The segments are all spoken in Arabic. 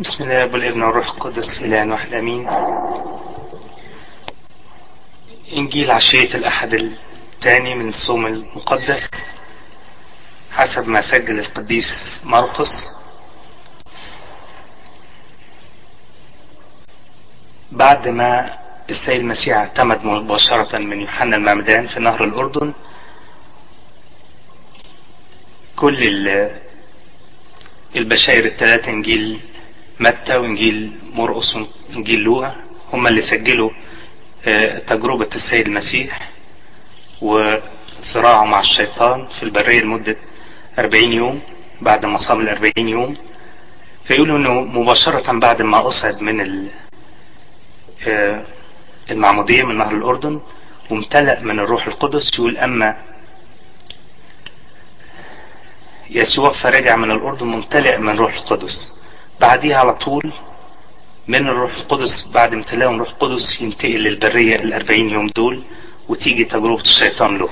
بسم الله والابن والروح القدس إله واحد أمين. إنجيل عشية الأحد الثاني من الصوم المقدس حسب ما سجل القديس مرقس بعد ما السيد المسيح اعتمد مباشرة من يوحنا المعمدان في نهر الأردن كل البشائر الثلاثة إنجيل متى وإنجيل مرقس وإنجيل لوقا هم اللي سجلوا تجربة السيد المسيح وصراعه مع الشيطان في البرية لمدة 40 يوم بعد ما صام ال 40 يوم. فيقولوا إنه مباشرة بعد ما أصعد من المعمودية من نهر الأردن وامتلأ من الروح القدس يقول أما يسوع فرجع من الأردن ممتلئ من الروح القدس. بعديها على طول من الروح القدس بعد امتلاء الروح القدس ينتقل للبرية الأربعين يوم دول وتيجي تجربة الشيطان له.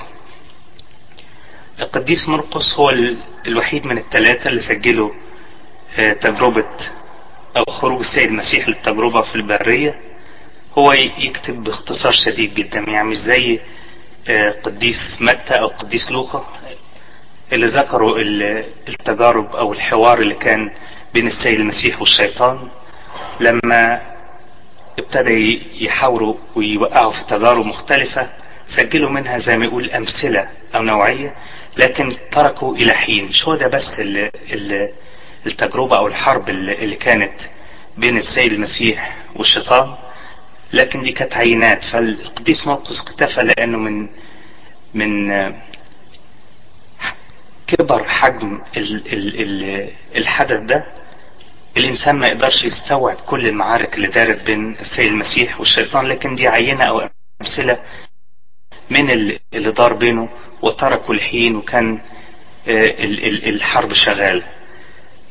القديس مرقس هو الوحيد من الثلاثة اللي سجلوا تجربة أو خروج السيد المسيح للتجربة في البرية. هو يكتب باختصار شديد جدا يعني مش زي قديس متى أو قديس لوقا اللي ذكروا التجارب أو الحوار اللي كان بين السيد المسيح والشيطان لما ابتدى يحاوروا ويوقعوا في تجارب مختلفة سجلوا منها زي ما يقول أمثلة أو نوعية لكن تركوا إلى حين. مش هو ده بس ال ال التجربة أو الحرب اللي كانت بين السيد المسيح والشيطان؟ لكن دي كانت عينات. فالقديس مرقس اكتفى لأنه من من كبر حجم ال ال ال الحدث ده. الإنسان ما يقدرش يستوعب كل المعارك اللي دارت بين السيد المسيح والشيطان لكن دي عينة أو أمثلة من اللي دار بينه وتركوا الحين وكان الحرب شغالة.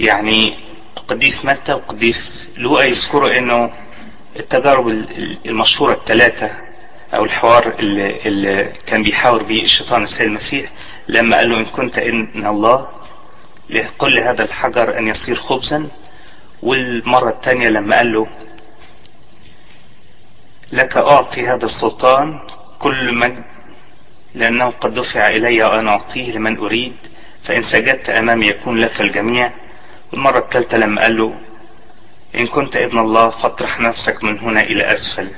يعني قديس متى وقديس لوقا يذكروا إنه التجارب المشهورة الثلاثة أو الحوار اللي, اللي كان بيحاور بيه الشيطان السيد المسيح لما قال له إن كنت إن الله قل لهذا الحجر أن يصير خبزا والمرة الثانية لما قال له لك أعطي هذا السلطان كل مجد لأنه قد دفع إلي وأنا أعطيه لمن أريد فإن سجدت أمامي يكون لك الجميع. والمرة الثالثة لما قال له إن كنت ابن الله فاطرح نفسك من هنا إلى أسفل.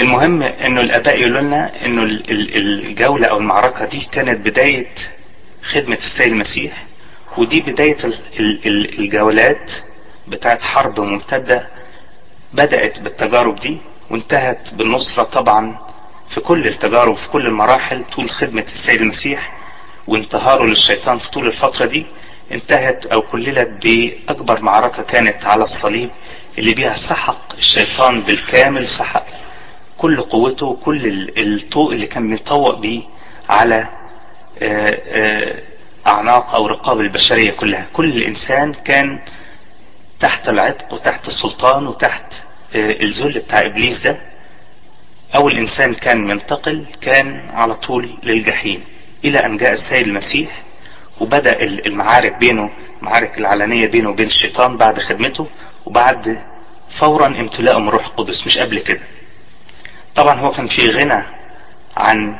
المهم إنه الأباء يقولوا لنا إنه الجولة أو المعركة دي كانت بداية خدمة السيد المسيح. ودي بداية الجولات بتاعت حرب ممتدة بدأت بالتجارب دي وانتهت بالنصرة طبعا في كل التجارب في كل المراحل طول خدمة السيد المسيح وانتهاره للشيطان في طول الفترة دي انتهت أو كللت بأكبر معركة كانت على الصليب اللي بيها سحق الشيطان بالكامل سحق كل قوته وكل الطوق اللي كان بيطوق بيه على آآ آآ أعناق أو رقاب البشرية كلها. كل إنسان كان تحت العتق وتحت السلطان وتحت الذل بتاع إبليس ده. أول إنسان كان منتقل كان على طول للجحيم إلى أن جاء السيد المسيح وبدأ المعارك بينه المعارك العلنية بينه وبين الشيطان بعد خدمته وبعد فورا امتلاءه من روح القدس مش قبل كده. طبعا هو كان في غنى عن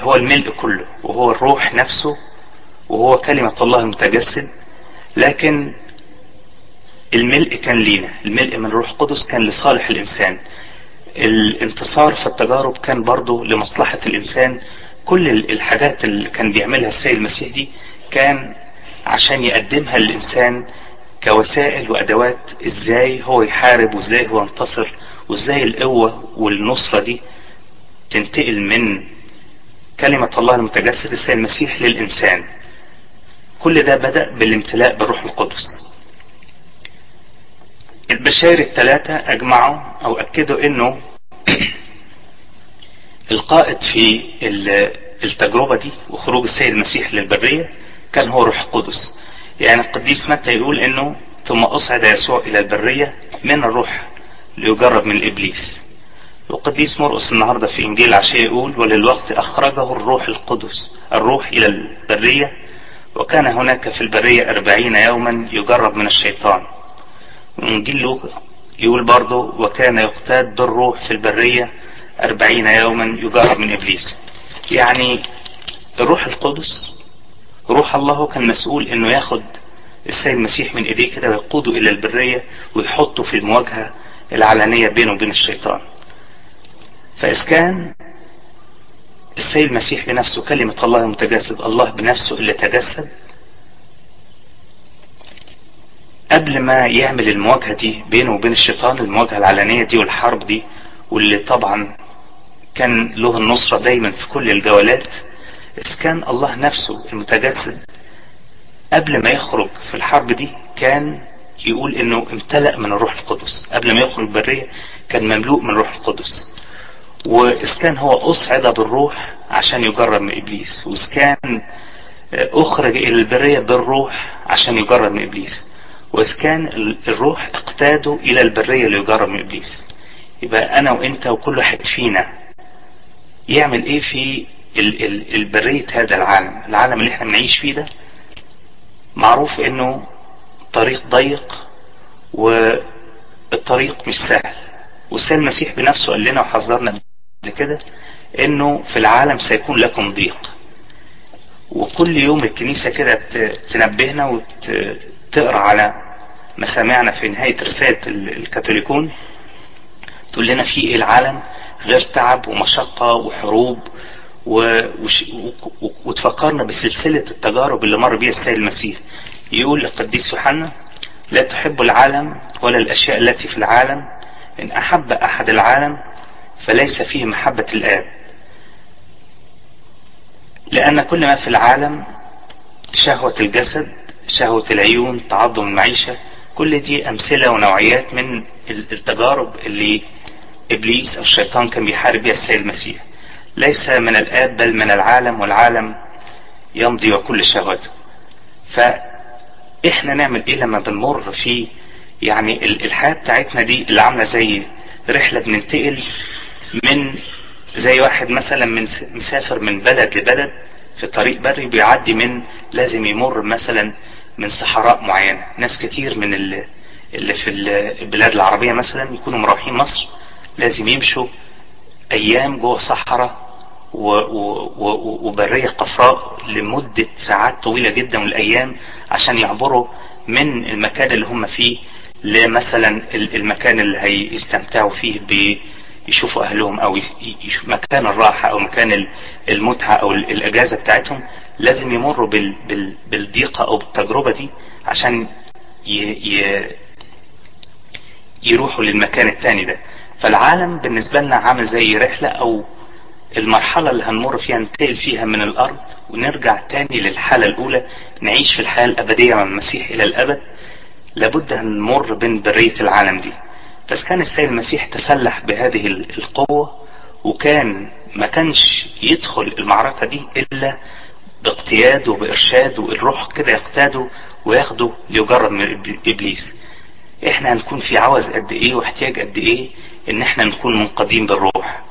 هو الملء كله وهو الروح نفسه وهو كلمة الله المتجسد لكن الملء كان لينا الملء من الروح القدس كان لصالح الإنسان. الانتصار في التجارب كان برضه لمصلحة الإنسان. كل الحاجات اللي كان بيعملها السيد المسيح دي كان عشان يقدمها للإنسان كوسائل وأدوات إزاي هو يحارب وإزاي هو ينتصر وإزاي القوة والنصرة دي تنتقل من كلمة الله المتجسد السيد المسيح للإنسان. كل ده بدأ بالامتلاء بالروح القدس. البشائر الثلاثة أجمعوا أو أكدوا أنه القائد في التجربة دي وخروج السيد المسيح للبرية كان هو روح القدس. يعني القديس متى يقول أنه ثم أصعد يسوع إلى البرية من الروح ليجرب من الإبليس القديس مرقس النهاردة في إنجيل عشية يقول وللوقت أخرجه الروح القدس الروح إلى البرية وكان هناك في البرية أربعين يوما يجرب من الشيطان. وإنجيل لوقا يقول برضه وكان يقتاد بالروح في البرية أربعين يوما يجرب من إبليس. يعني الروح القدس روح الله كان مسؤول إنه ياخد السيد المسيح من إيديه كده ويقوده إلى البرية ويحطه في المواجهة العلنية بينه وبين الشيطان. فإذا كان السيد المسيح بنفسه كلمة الله المتجسد الله بنفسه اللي تجسد. قبل ما يعمل المواجهة دي بينه وبين الشيطان المواجهة العلنية دي والحرب دي واللي طبعا كان له النصرة دايما في كل الجولات إذ كان الله نفسه المتجسد قبل ما يخرج في الحرب دي كان يقول إنه امتلأ من الروح القدس. قبل ما يخرج البرية كان مملوء من الروح القدس. وإذ كان هو أصعد بالروح عشان يجرب من إبليس. وإذ كان أخرج إلى البرية بالروح عشان يجرب من إبليس. وإذ كان الروح اقتاده إلى البرية ليجرب من إبليس. يبقى أنا وإنت وكل واحد فينا يعمل إيه في ال ال البرية هذا العالم؟ العالم اللي إحنا بنعيش فيه ده معروف إنه طريق ضيق والطريق مش سهل. والسيد المسيح بنفسه قال لنا وحذرنا كده؟ إنه في العالم سيكون لكم ضيق. وكل يوم الكنيسة كده تنبهنا وتقرأ على مسامعنا في نهاية رسالة الكاثوليكون. تقول لنا في إيه العالم غير تعب ومشقة وحروب. وتفكرنا بسلسلة التجارب اللي مر بيها السيد المسيح. يقول للقديس يوحنا لا تحب العالم ولا الأشياء التي في العالم. إن أحب أحد العالم فليس فيه محبة الآب. لأن كل ما في العالم شهوة الجسد شهوة العيون تعظم المعيشة كل دي أمثلة ونوعيات من التجارب اللي إبليس أو الشيطان كان بيحارب بيها السيد المسيح. ليس من الآب بل من العالم والعالم يمضي وكل شهوته. فإحنا نعمل إيه لما بنمر في يعني الحياة بتاعتنا دي اللي عاملة زي رحلة بننتقل من زي واحد مثلا من مسافر من بلد لبلد في طريق بري بيعدي من لازم يمر مثلا من صحراء معينة. ناس كتير من اللي في البلاد العربية مثلا يكونوا مروحين مصر لازم يمشوا أيام جوه صحراء وبرية قفراء لمدة ساعات طويلة جدا من الأيام عشان يعبروا من المكان اللي هم فيه لمثلا المكان اللي هيستمتعوا فيه بيشوفوا أهلهم أو مكان الراحة أو مكان المتعة أو الأجازة بتاعتهم لازم يمروا بالضيقة أو بالتجربة دي عشان يروحوا للمكان التاني ده. فالعالم بالنسبة لنا عامل زي رحلة أو المرحلة اللي هنمر فيها ننتقل فيها من الأرض ونرجع تاني للحالة الأولى نعيش في الحياة الأبدية مع المسيح إلى الأبد. لابد هنمر بين برية العالم دي. بس كان السيد المسيح تسلح بهذه القوة وكان ما كانش يدخل المعركة دي إلا باقتياد وبارشاد والروح كده يقتاده وياخده ليجرب من إبليس. إحنا هنكون في عوز قد إيه واحتياج قد إيه إن إحنا نكون منقادين بالروح.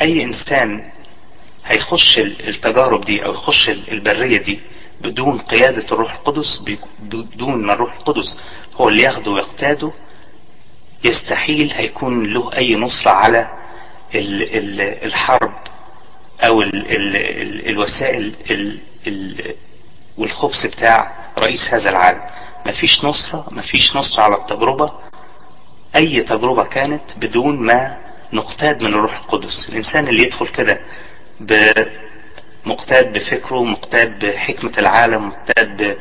أي إنسان هيخش التجارب دي أو يخش البرية دي بدون قيادة الروح القدس بدون ما الروح القدس هو اللي ياخده ويقتاده يستحيل هيكون له أي نصرة على ال ال الحرب أو ال ال ال الوسائل ال ال والخبث بتاع رئيس هذا العالم مفيش نصرة مفيش نصرة على التجربة أي تجربة كانت بدون ما نقتاد من الروح القدس الإنسان اللي يدخل كده مقتاد بفكره مقتاد بحكمة العالم مقتاد.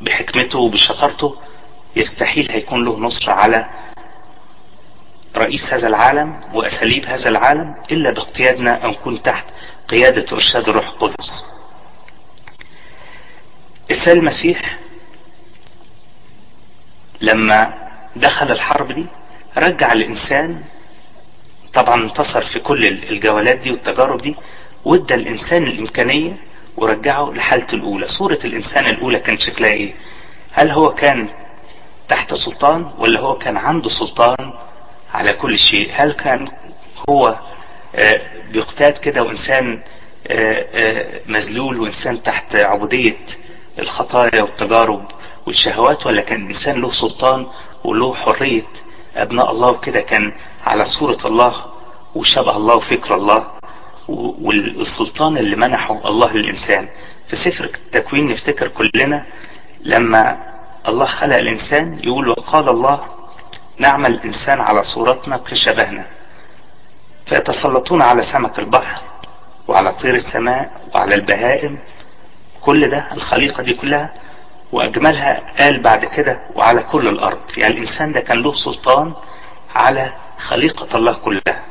بحكمته وبشطارته يستحيل هيكون له نصر على رئيس هذا العالم وأساليب هذا العالم إلا باقتيادنا أن نكون تحت قيادة وارشاد الروح القدس. السيد المسيح لما دخل الحرب دي رجع الإنسان طبعا انتصر في كل الجولات دي والتجارب دي وادى الإنسان الإمكانية ورجعه لحالته الأولى. صورة الإنسان الأولى كانت شكلها إيه؟ هل هو كان تحت سلطان ولا هو كان عنده سلطان على كل شيء؟ هل كان هو بيقتاد كده وإنسان مذلول وإنسان تحت عبودية الخطايا والتجارب والشهوات ولا كان إنسان له سلطان وله حرية؟ أبناء الله وكده كان على صورة الله وشبه الله وفكر الله والسلطان اللي منحه الله للإنسان. في سفر التكوين نفتكر كلنا لما الله خلق الإنسان يقول وقال الله نعمل الإنسان على صورتنا كشبهنا فيتسلطون على سمك البحر وعلى طير السماء وعلى البهائم. كل ده الخليقة دي كلها وأجملها قال بعد كده وعلى كل الأرض. يعني الإنسان ده كان له سلطان على خليقة الله كلها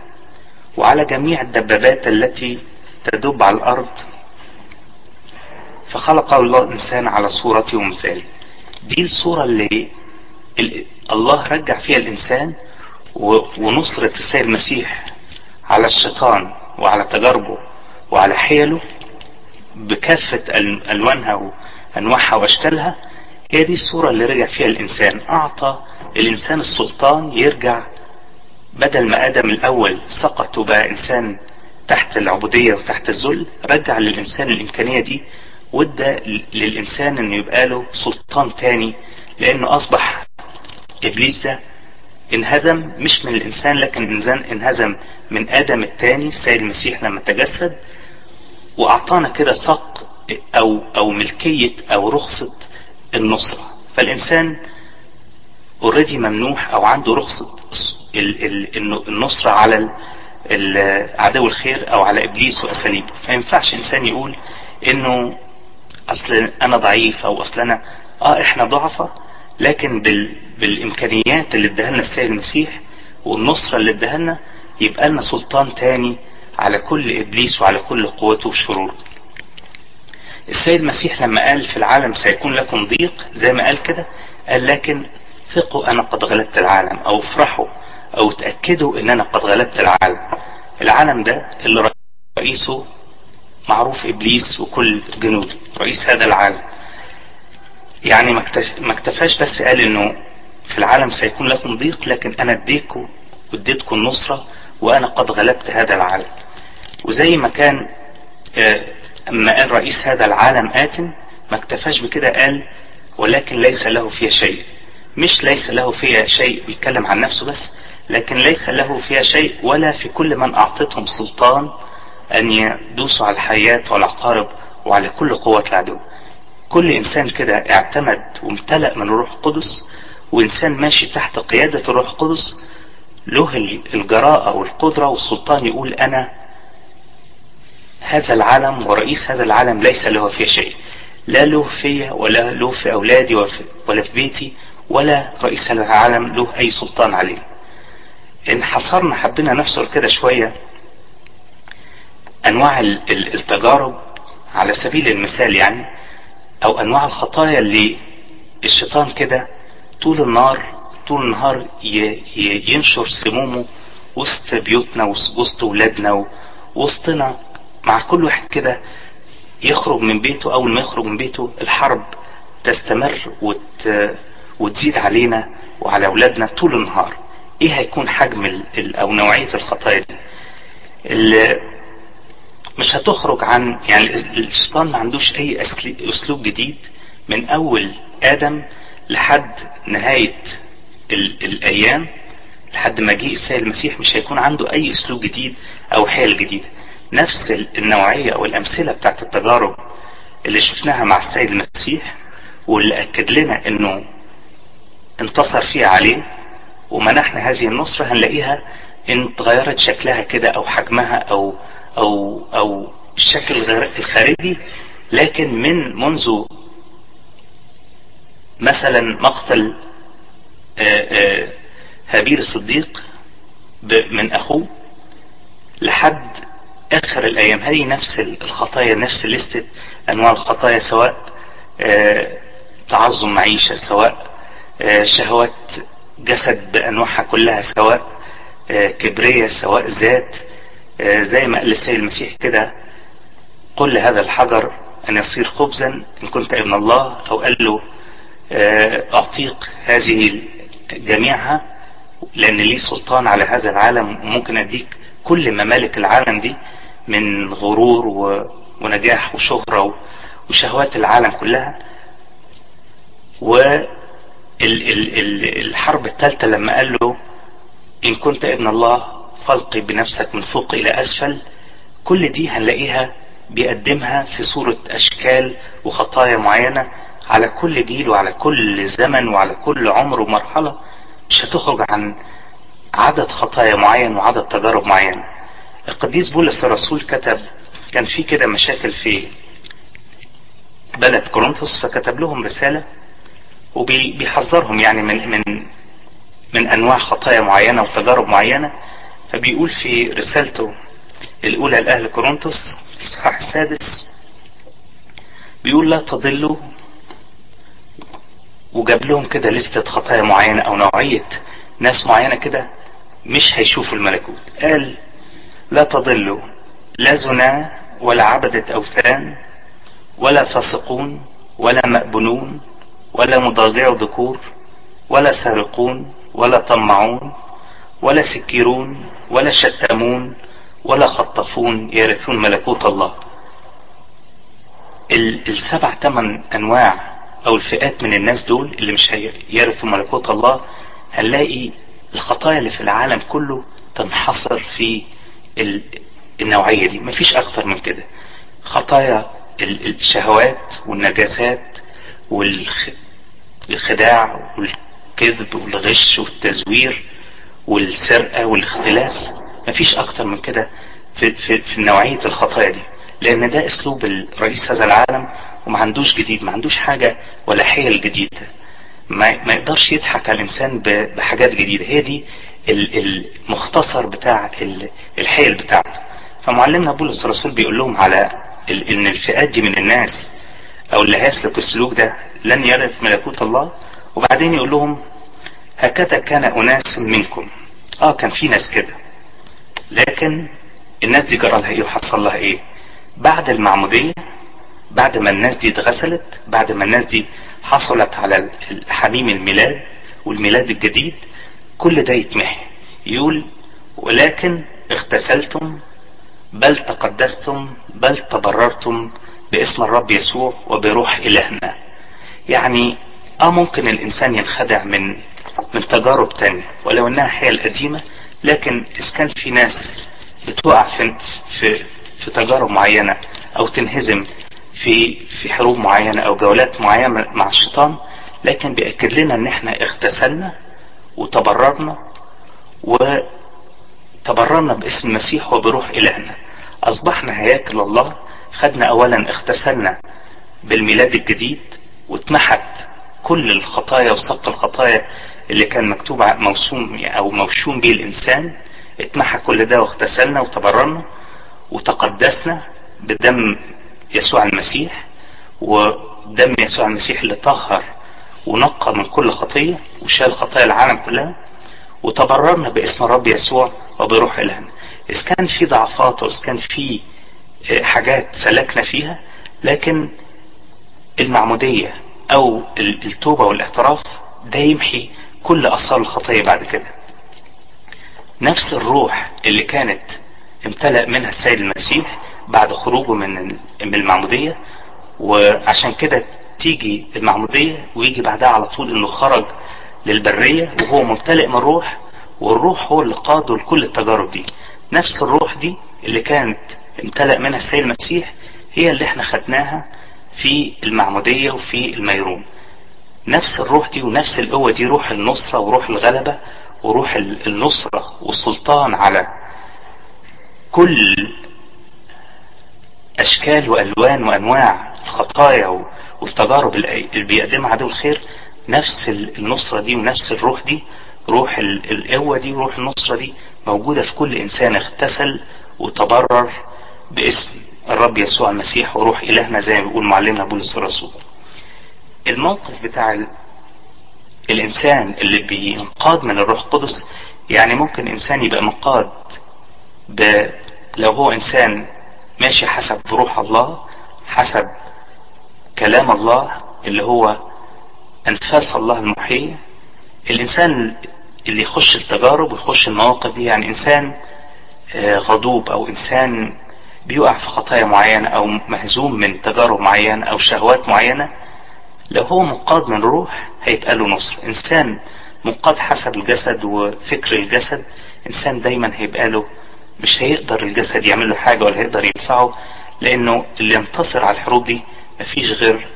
وعلى جميع الدبابات التي تدب على الأرض. فخلق الله الإنسان على صورته ومثاله دي الصورة اللي الله رجع فيها الإنسان ونصرة السيد المسيح على الشيطان وعلى تجاربه وعلى حيله بكافة ألوانها وأنواعها وأشكالها. هي دي الصورة اللي رجع فيها الإنسان. أعطى الإنسان السلطان يرجع بدل ما آدم الأول سقط وبقى إنسان تحت العبودية وتحت الذل رجع للإنسان الإمكانية دي وادى للإنسان إنه يبقى له سلطان تاني لأنه أصبح إبليس ده انهزم مش من الإنسان لكن انهزم من آدم التاني السيد المسيح لما تجسد وأعطانا كده صق أو أو ملكية أو رخصة النصرة. فالإنسان اوريدي ممنوح أو عنده رخصة النصرة على عدو الخير أو على إبليس وأساليبه. ما ينفعش إنسان يقول إنه أصل أنا ضعيف أو أصل أنا آه إحنا ضعفة لكن بال... بالإمكانيات اللي اداها لنا السيد المسيح والنصرة اللي اداها لنا يبقى لنا سلطان تاني على كل إبليس وعلى كل قوته وشروره السيد المسيح لما قال في العالم سيكون لكم ضيق زي ما قال كده قال لكن ثقوا أنا قد غلبت العالم أو افرحوا أو تأكدوا إن أنا قد غلبت العالم. العالم ده اللي رئيسه معروف إبليس وكل جنوده رئيس هذا العالم. يعني ما اكتفاش بس قال إنه في العالم سيكون لكم ضيق لكن أنا اديكم واديتكم النصرة وأنا قد غلبت هذا العالم. وزي ما كان أما قال رئيس هذا العالم آتم ما اكتفاش بكده قال ولكن ليس له فيها شيء. مش ليس له فيها شيء بيتكلم عن نفسه بس لكن ليس له فيها شيء ولا في كل من أعطتهم سلطان أن يدوسوا على الحياة والعقارب وعلى كل قوة العدو. كل إنسان كده اعتمد وامتلأ من الروح القدس وإنسان ماشي تحت قيادة الروح القدس له الجراءة والقدرة والسلطان يقول أنا هذا العالم ورئيس هذا العالم ليس له فيه شيء. لا له فيا ولا له في أولادي ولا في بيتي ولا رئيس هذا العالم له أي سلطان عليه. إن حصرنا حبينا نفصل كده شوية أنواع التجارب على سبيل المثال يعني أو أنواع الخطايا اللي الشيطان كده طول النهار طول النهار ينشر سمومه وسط بيوتنا وسط ولادنا وسطنا مع كل واحد كده يخرج من بيته أول ما يخرج من بيته الحرب تستمر وت... وتزيد علينا وعلى أولادنا طول النهار. إيه هيكون حجم ال... أو نوعية الخطايا دي؟ مش هتخرج عن يعني الشيطان ما عندوش أي أسلوب جديد من أول آدم لحد نهاية ال... الأيام لحد ما جه السيد المسيح مش هيكون عنده أي أسلوب جديد أو حيل جديدة نفس النوعية أو الأمثلة بتاعت التجارب اللي شفناها مع السيد المسيح واللي أكد لنا أنه انتصر فيها عليه ومنحنا هذه النصرة هنلاقيها ان تغيرت شكلها كده أو حجمها أو أو أو الشكل الخارجي لكن من منذ مثلا مقتل هابيل الصديق من أخوه لحد آخر الأيام. هي نفس الخطايا نفس لستة أنواع الخطايا سواء آه تعظم معيشة سواء آه شهوات جسد بأنواعها كلها سواء آه كبرية سواء ذات. زي ما قال السيد المسيح كده قل لهذا الحجر أن يصير خبزا إن كنت ابن الله أو قال له أعطيك هذه جميعها لأن لي سلطان على هذا العالم وممكن أديك كل ممالك العالم دي من غرور. ونجاح وشهرة وشهوات العالم كلها والحرب الثالثة لما قال له إن كنت ابن الله فالقي بنفسك من فوق إلى أسفل. كل دي هنلاقيها بيقدمها في صورة أشكال وخطايا معينة على كل جيل وعلى كل زمن وعلى كل عمر ومرحلة. مش هتخرج عن عدد خطايا معين وعدد تجارب معينة القديس بولس الرسول كتب كان في كده مشاكل في بلد كورنثوس فكتب لهم رسالة وبيحذرهم يعني من من من أنواع خطايا معينة وتجارب معينة. فبيقول في رسالته الأولى لأهل كورنثوس الإصحاح السادس بيقول لا تضلوا وجاب لهم كده لستة خطايا معينة أو نوعية ناس معينة كده مش هيشوفوا الملكوت. قال لا تضلوا لا زنا ولا عبدة أوثان ولا فاسقون ولا مأبنون ولا مضاجع ذكور ولا سارقون ولا طمعون ولا سكرون ولا شتمون ولا خطفون يرثون ملكوت الله. السبع ثمان أنواع أو الفئات من الناس دول اللي مش هيرثوا ملكوت الله هنلاقي الخطايا اللي في العالم كله تنحصر في النوعية دي. مفيش أكتر من كده. خطايا الشهوات والنجاسات والخداع والكذب والغش والتزوير والسرقة والاختلاس مفيش أكتر من كده في, في, في نوعية الخطايا دي. لأن ده أسلوب رئيس هذا العالم وما عندوش جديد ما عندوش حاجة ولا حيل جديدة. ما, ما يقدرش يضحك على الإنسان بحاجات جديدة. هي دي المختصر بتاع الحيل بتاعته. فمعلمنا بولس الرسول بيقول لهم على إن الفئات دي من الناس أو اللي هيسلك السلوك ده لن يرث ملكوت الله. وبعدين يقول لهم هكذا كان أناس منكم. آه كان في ناس كده. لكن الناس دي جرى لها إيه وحصل لها إيه؟ بعد المعمودية بعد ما الناس دي اتغسلت بعد ما الناس دي حصلت على حميم الميلاد والميلاد الجديد كل ده يتمحي. يقول ولكن اغتسلتم بل تقدستم بل تبررتم باسم الرب يسوع وبروح إلهنا. يعني آه ممكن الإنسان ينخدع من من تجارب تانية ولو إنها حيل قديمة لكن اذا كان في ناس بتقع في في في تجارب معينة أو تنهزم في في حروب معينة أو جولات معينة مع الشيطان لكن بيأكد لنا إن إحنا اغتسلنا وتبررنا وتبررنا باسم المسيح وبروح إلهنا. أصبحنا هياكل الله خدنا اولا اغتسلنا بالميلاد الجديد واتمحت كل الخطايا وسبق الخطايا اللي كان مكتوب موسوم أو موشوم به الإنسان اتمحى كل ده واغتسلنا وتبررنا وتقدسنا بدم يسوع المسيح ودم يسوع المسيح اللي طهر ونقى من كل خطية وشال خطايا العالم كلها وتبررنا باسم الرب يسوع وبروح إلهنا. إذا كان في ضعفات وإذا كان في حاجات سلكنا فيها لكن المعمودية أو التوبة والاعتراف ده يمحي كل أثار الخطية بعد كده. نفس الروح اللي كانت امتلأ منها السيد المسيح بعد خروجه من من المعمودية وعشان كده تيجي المعمودية ويجي بعدها على طول إنه خرج للبرية وهو ممتلئ من الروح والروح هو اللي قاده لكل التجارب دي. نفس الروح دي اللي كانت امتلأ منها السيد المسيح هي اللي إحنا خدناها في المعمودية وفي الميرون نفس الروح دي ونفس القوة دي روح النصرة وروح الغلبة وروح النصرة والسلطان على كل أشكال وألوان وأنواع الخطايا والتجارب اللي بيقدمها عدو الخير نفس النصرة دي ونفس الروح دي روح القوة دي وروح النصرة دي موجودة في كل إنسان اغتسل وتبرر باسم. الرب يسوع المسيح وروح إلهنا زي ما بيقول معلمنا بولس الرسول. الموقف بتاع الإنسان اللي بينقاد من الروح القدس يعني ممكن إنسان يبقى منقاد ب لو هو إنسان ماشي حسب روح الله حسب كلام الله اللي هو أنفاس الله المحية الإنسان اللي يخش التجارب ويخش المواقف دي يعني إنسان غضوب أو إنسان بيقع في خطايا معينة أو مهزوم من تجارب معينة أو شهوات معينة لو هو منقاد من روح هيبقى له نصر. إنسان منقاد حسب الجسد وفكر الجسد إنسان دايما هيبقى له مش هيقدر الجسد يعمل له حاجة ولا هيقدر ينفعه لأنه اللي ينتصر على الحروب دي مفيش غير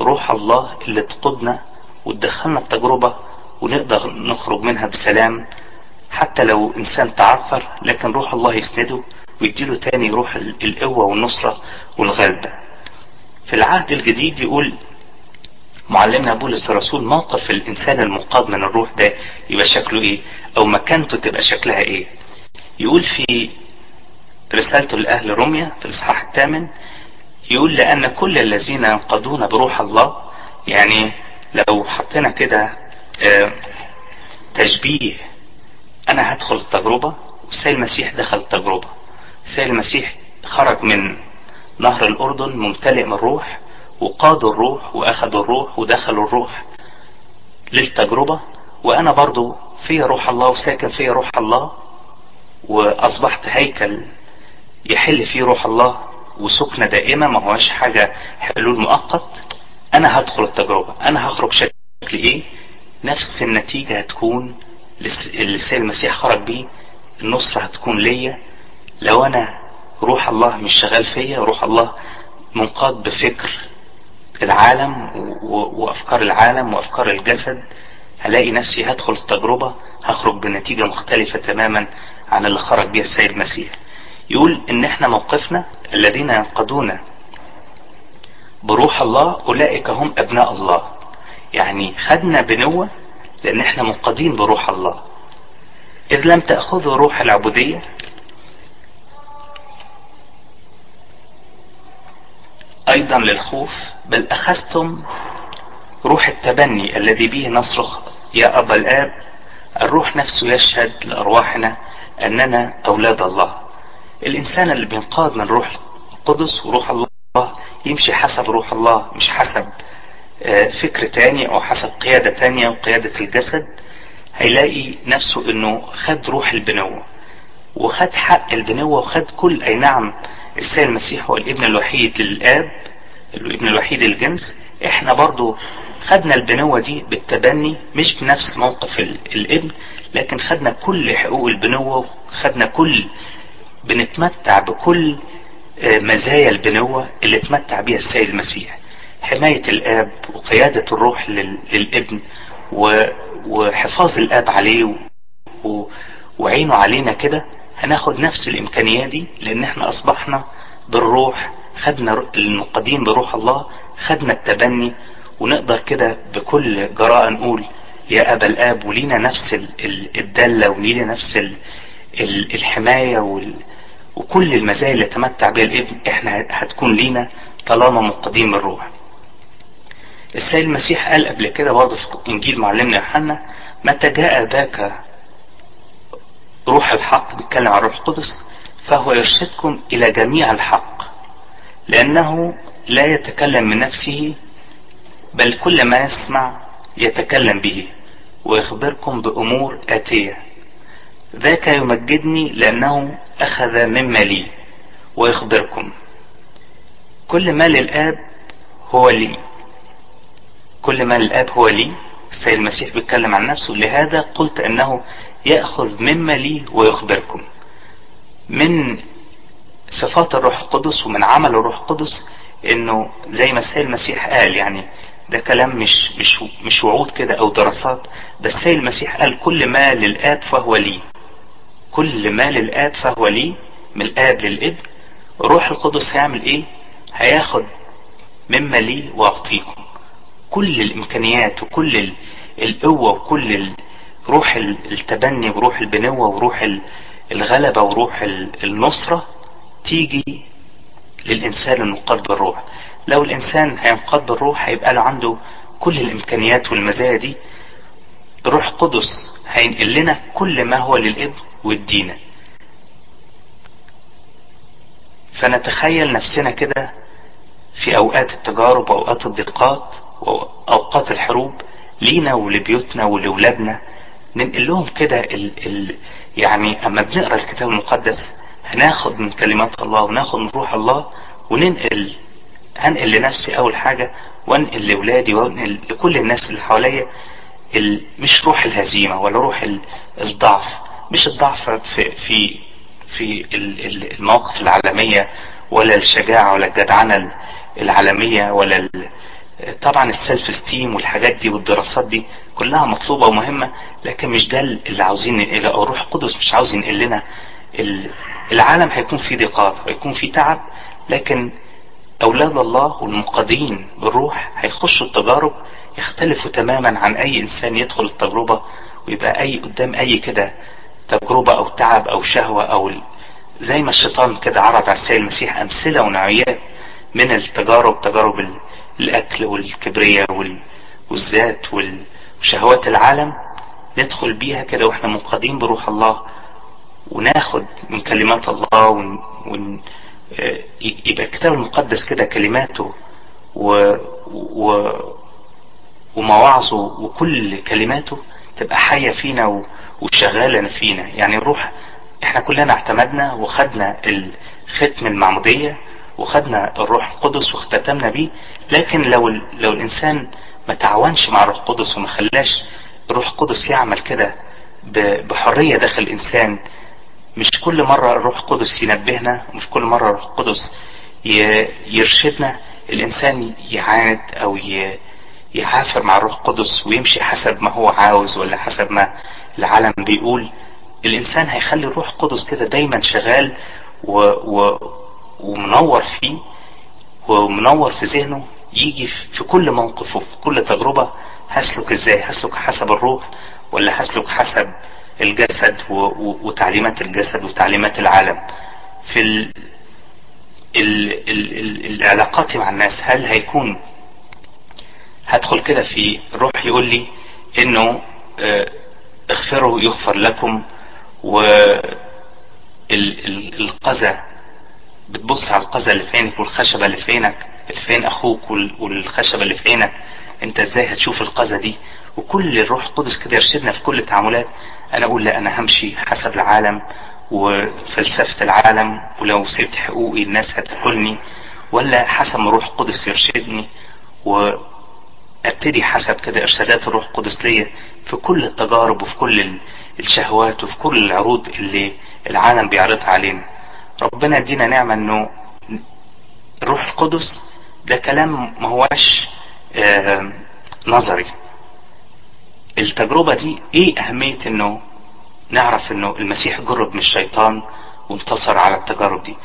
روح الله اللي تقودنا وتدخلنا التجربة ونقدر نخرج منها بسلام حتى لو إنسان تعثر لكن روح الله يسنده ويديله تاني روح القوة والنصرة والغلبة. في العهد الجديد يقول معلمنا بولس الرسول موقف الإنسان المنقاد من الروح ده يبقى شكله إيه؟ أو مكانته تبقى شكلها إيه؟ يقول في رسالته لأهل روميا في الإصحاح الثامن يقول لأن كل الذين ينقضون بروح الله يعني لو حطينا كده تشبيه أنا هدخل التجربة والسيد المسيح دخل التجربة. السيد المسيح خرج من نهر الأردن ممتلئ من الروح وقاد الروح وأخذ الروح ودخل الروح للتجربة. وأنا برضو في روح الله وساكن في روح الله وأصبحت هيكل يحل فيه روح الله وسكنة دائمة ما هوش حاجة حلول مؤقت. أنا هدخل التجربة. أنا هخرج شكل إيه؟ نفس النتيجة هتكون اللي المسيح خرج بيه النصرة هتكون ليا. لو أنا روح الله مش شغال فيا روح الله منقاد بفكر العالم وأفكار العالم وأفكار الجسد هلاقي نفسي هدخل التجربة هخرج بنتيجة مختلفة تماما عن اللي خرج بيها السيد المسيح. يقول إن إحنا موقفنا الذين ينقضون بروح الله أولئك هم أبناء الله. يعني خدنا بنوة لأن إحنا منقضين بروح الله. إذ لم تأخذوا روح العبودية أيضا للخوف بل أخذتم روح التبني الذي به نصرخ يا ابا الآب. الروح نفسه يشهد لأرواحنا أننا أولاد الله. الإنسان اللي بينقاد من روح القدس وروح الله يمشي حسب روح الله مش حسب فكر تاني أو حسب قيادة تانية وقيادة الجسد. هيلاقي نفسه إنه خد روح البنوة وخد حق البنوة وخد كل أي نعم السيد المسيح هو الابن الوحيد للآب الابن الوحيد للجنس. إحنا برضو خدنا البنوة دي بالتبني مش بنفس موقف الابن لكن خدنا كل حقوق البنوة وخدنا كل بنتمتع بكل مزايا البنوة اللي اتمتع بيها السيد المسيح. حماية الآب وقيادة الروح للابن وحفاظ الآب عليه وعينه علينا كده. هناخد نفس الامكانيات دي لأن إحنا أصبحنا بالروح خدنا المقدين بروح الله خدنا التبني ونقدر كده بكل جراءة نقول يا أبا الآب ولينا نفس الدلة ولينا نفس الحماية وكل المزايا اللي تمتع بها الابن إحنا هتكون لينا طالما منقدين بالروح. السيد المسيح قال قبل كده برضه في إنجيل معلمنا يوحنا متى جاء ذاك روح الحق بيتكلم عن الروح القدس فهو يرشدكم إلى جميع الحق لأنه لا يتكلم من نفسه بل كل ما يسمع يتكلم به ويخبركم بأمور آتية. ذاك يمجدني لأنه أخذ مما لي ويخبركم. كل ما للآب هو لي. كل ما للآب هو لي. السيد المسيح بيتكلم عن نفسه لهذا قلت أنه يأخذ مما لي ويخبركم. من صفات الروح القدس ومن عمل الروح القدس إنه زي ما السيد المسيح قال يعني ده كلام مش مش مش وعود كده أو دراسات ده السيد المسيح قال كل ما للآب فهو لي. كل ما للآب فهو لي من الآب للابن الروح القدس هيعمل إيه؟ هياخد مما لي واعطيكم كل الإمكانيات وكل القوة وكل روح التبني وروح البنوة وروح الغلبة وروح النصرة تيجي للإنسان المنقاد بالروح لو الإنسان هينقاد بالروح هيبقى له عنده كل الإمكانيات والمزايا دي. الروح القدس هينقل لنا كل ما هو للإبن والدينة. فنتخيل نفسنا كده في أوقات التجارب وأوقات الضيقات وأوقات الحروب لينا ولبيوتنا ولولادنا. ننقل لهم كده ال ال يعني أما بنقرأ الكتاب المقدس هناخد من كلمات الله وناخد من روح الله وننقل هنقل لنفسي أول حاجة وانقل لأولادي وانقل لكل الناس اللي حواليا مش روح الهزيمة ولا روح الضعف مش الضعف في في في المواقف العالمية ولا الشجاعة ولا الجدعنة العالمية ولا طبعا السيلف ستيم والحاجات دي والدراسات دي كلها مطلوبة ومهمة لكن مش ده اللي عاوزين ننقله أو الروح القدس مش عاوز ينقل لنا. العالم هيكون فيه ضيقات ويكون فيه تعب لكن أولاد الله والمقادين بالروح هيخشوا التجارب يختلفوا تماما عن أي إنسان يدخل التجربة ويبقى أي قدام أي كده تجربة أو تعب أو شهوة أو زي ما الشيطان كده عرض على السيد المسيح أمثلة ونوعيات من التجارب تجارب الأكل والكبرية والذات وشهوات العالم ندخل بيها كده وإحنا منقادين بروح الله وناخد من كلمات الله ون... ون... يبقى الكتاب المقدس كده كلماته و... و... ومواعظه وكل كلماته تبقى حية فينا و... وشغالة فينا. يعني الروح إحنا كلنا اعتمدنا وخدنا الختم المعمودية وخدنا الروح القدس واختتمنا بيه لكن لو لو الإنسان ما تعاونش مع الروح القدس وما خلاش الروح القدس يعمل كده بحرية داخل الإنسان مش كل مرة الروح القدس ينبهنا ومش كل مرة الروح القدس يرشدنا الإنسان يعاند أو يعافر مع الروح القدس ويمشي حسب ما هو عاوز ولا حسب ما العالم بيقول. الإنسان هيخلي الروح القدس كده دايما شغال و... و... ومنور فيه ومنور في ذهنه يجي في كل موقف وفي كل تجربة هسلك إزاي هسلك حسب الروح ولا هسلك حسب الجسد. وتعليمات الجسد وتعليمات العالم في ال... ال... ال... ال... العلاقات مع الناس هل هيكون هدخل كده في الروح يقول لي إنه آه اغفروا يغفر لكم والقذى بتبص على القذى اللي في عينك والخشبة اللي في عينك اللي في عين أخوك والخشبة اللي في عينك أنت إزاي هتشوف القذى دي؟ وكل الروح القدس كده يرشدنا في كل التعاملات. أنا أقول لا أنا همشي حسب العالم وفلسفة العالم ولو سبت حقوقي الناس هتاكلني ولا حسب ما الروح القدس يرشدني. وأبتدي حسب كده إرشادات الروح القدس ليا في كل التجارب وفي كل الشهوات وفي كل العروض اللي العالم بيعرضها علينا. ربنا يدينا نعمة إنه الروح القدس ده كلام ما هواش آه نظري. التجربة دي إيه أهمية إنه نعرف إنه المسيح جرب من الشيطان وانتصر على التجارب دي؟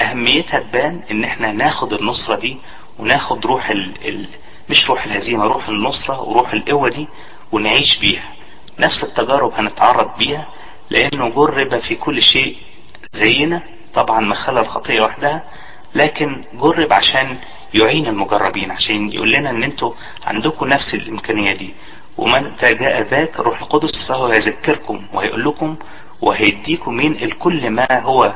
أهميتها تبان إن إحنا ناخد النصرة دي وناخد روح ال... ال... مش روح الهزيمة روح النصرة وروح القوة دي ونعيش بيها. نفس التجارب هنتعرض بيها لأنه جرب في كل شيء زينا طبعا ما خلى الخطية وحدها لكن جرب عشان يعين المجربين عشان يقول لنا إن أنتوا عندكم نفس الإمكانية دي. ومن جاء ذاك الروح القدس فهو يذكركم وهيقول لكم وهيديكم ينقل كل ما هو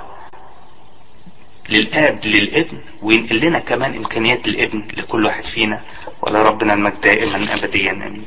للآب للابن وينقل لنا كمان إمكانيات الابن لكل واحد فينا. ولا ربنا المجد دائما ابديا آمين.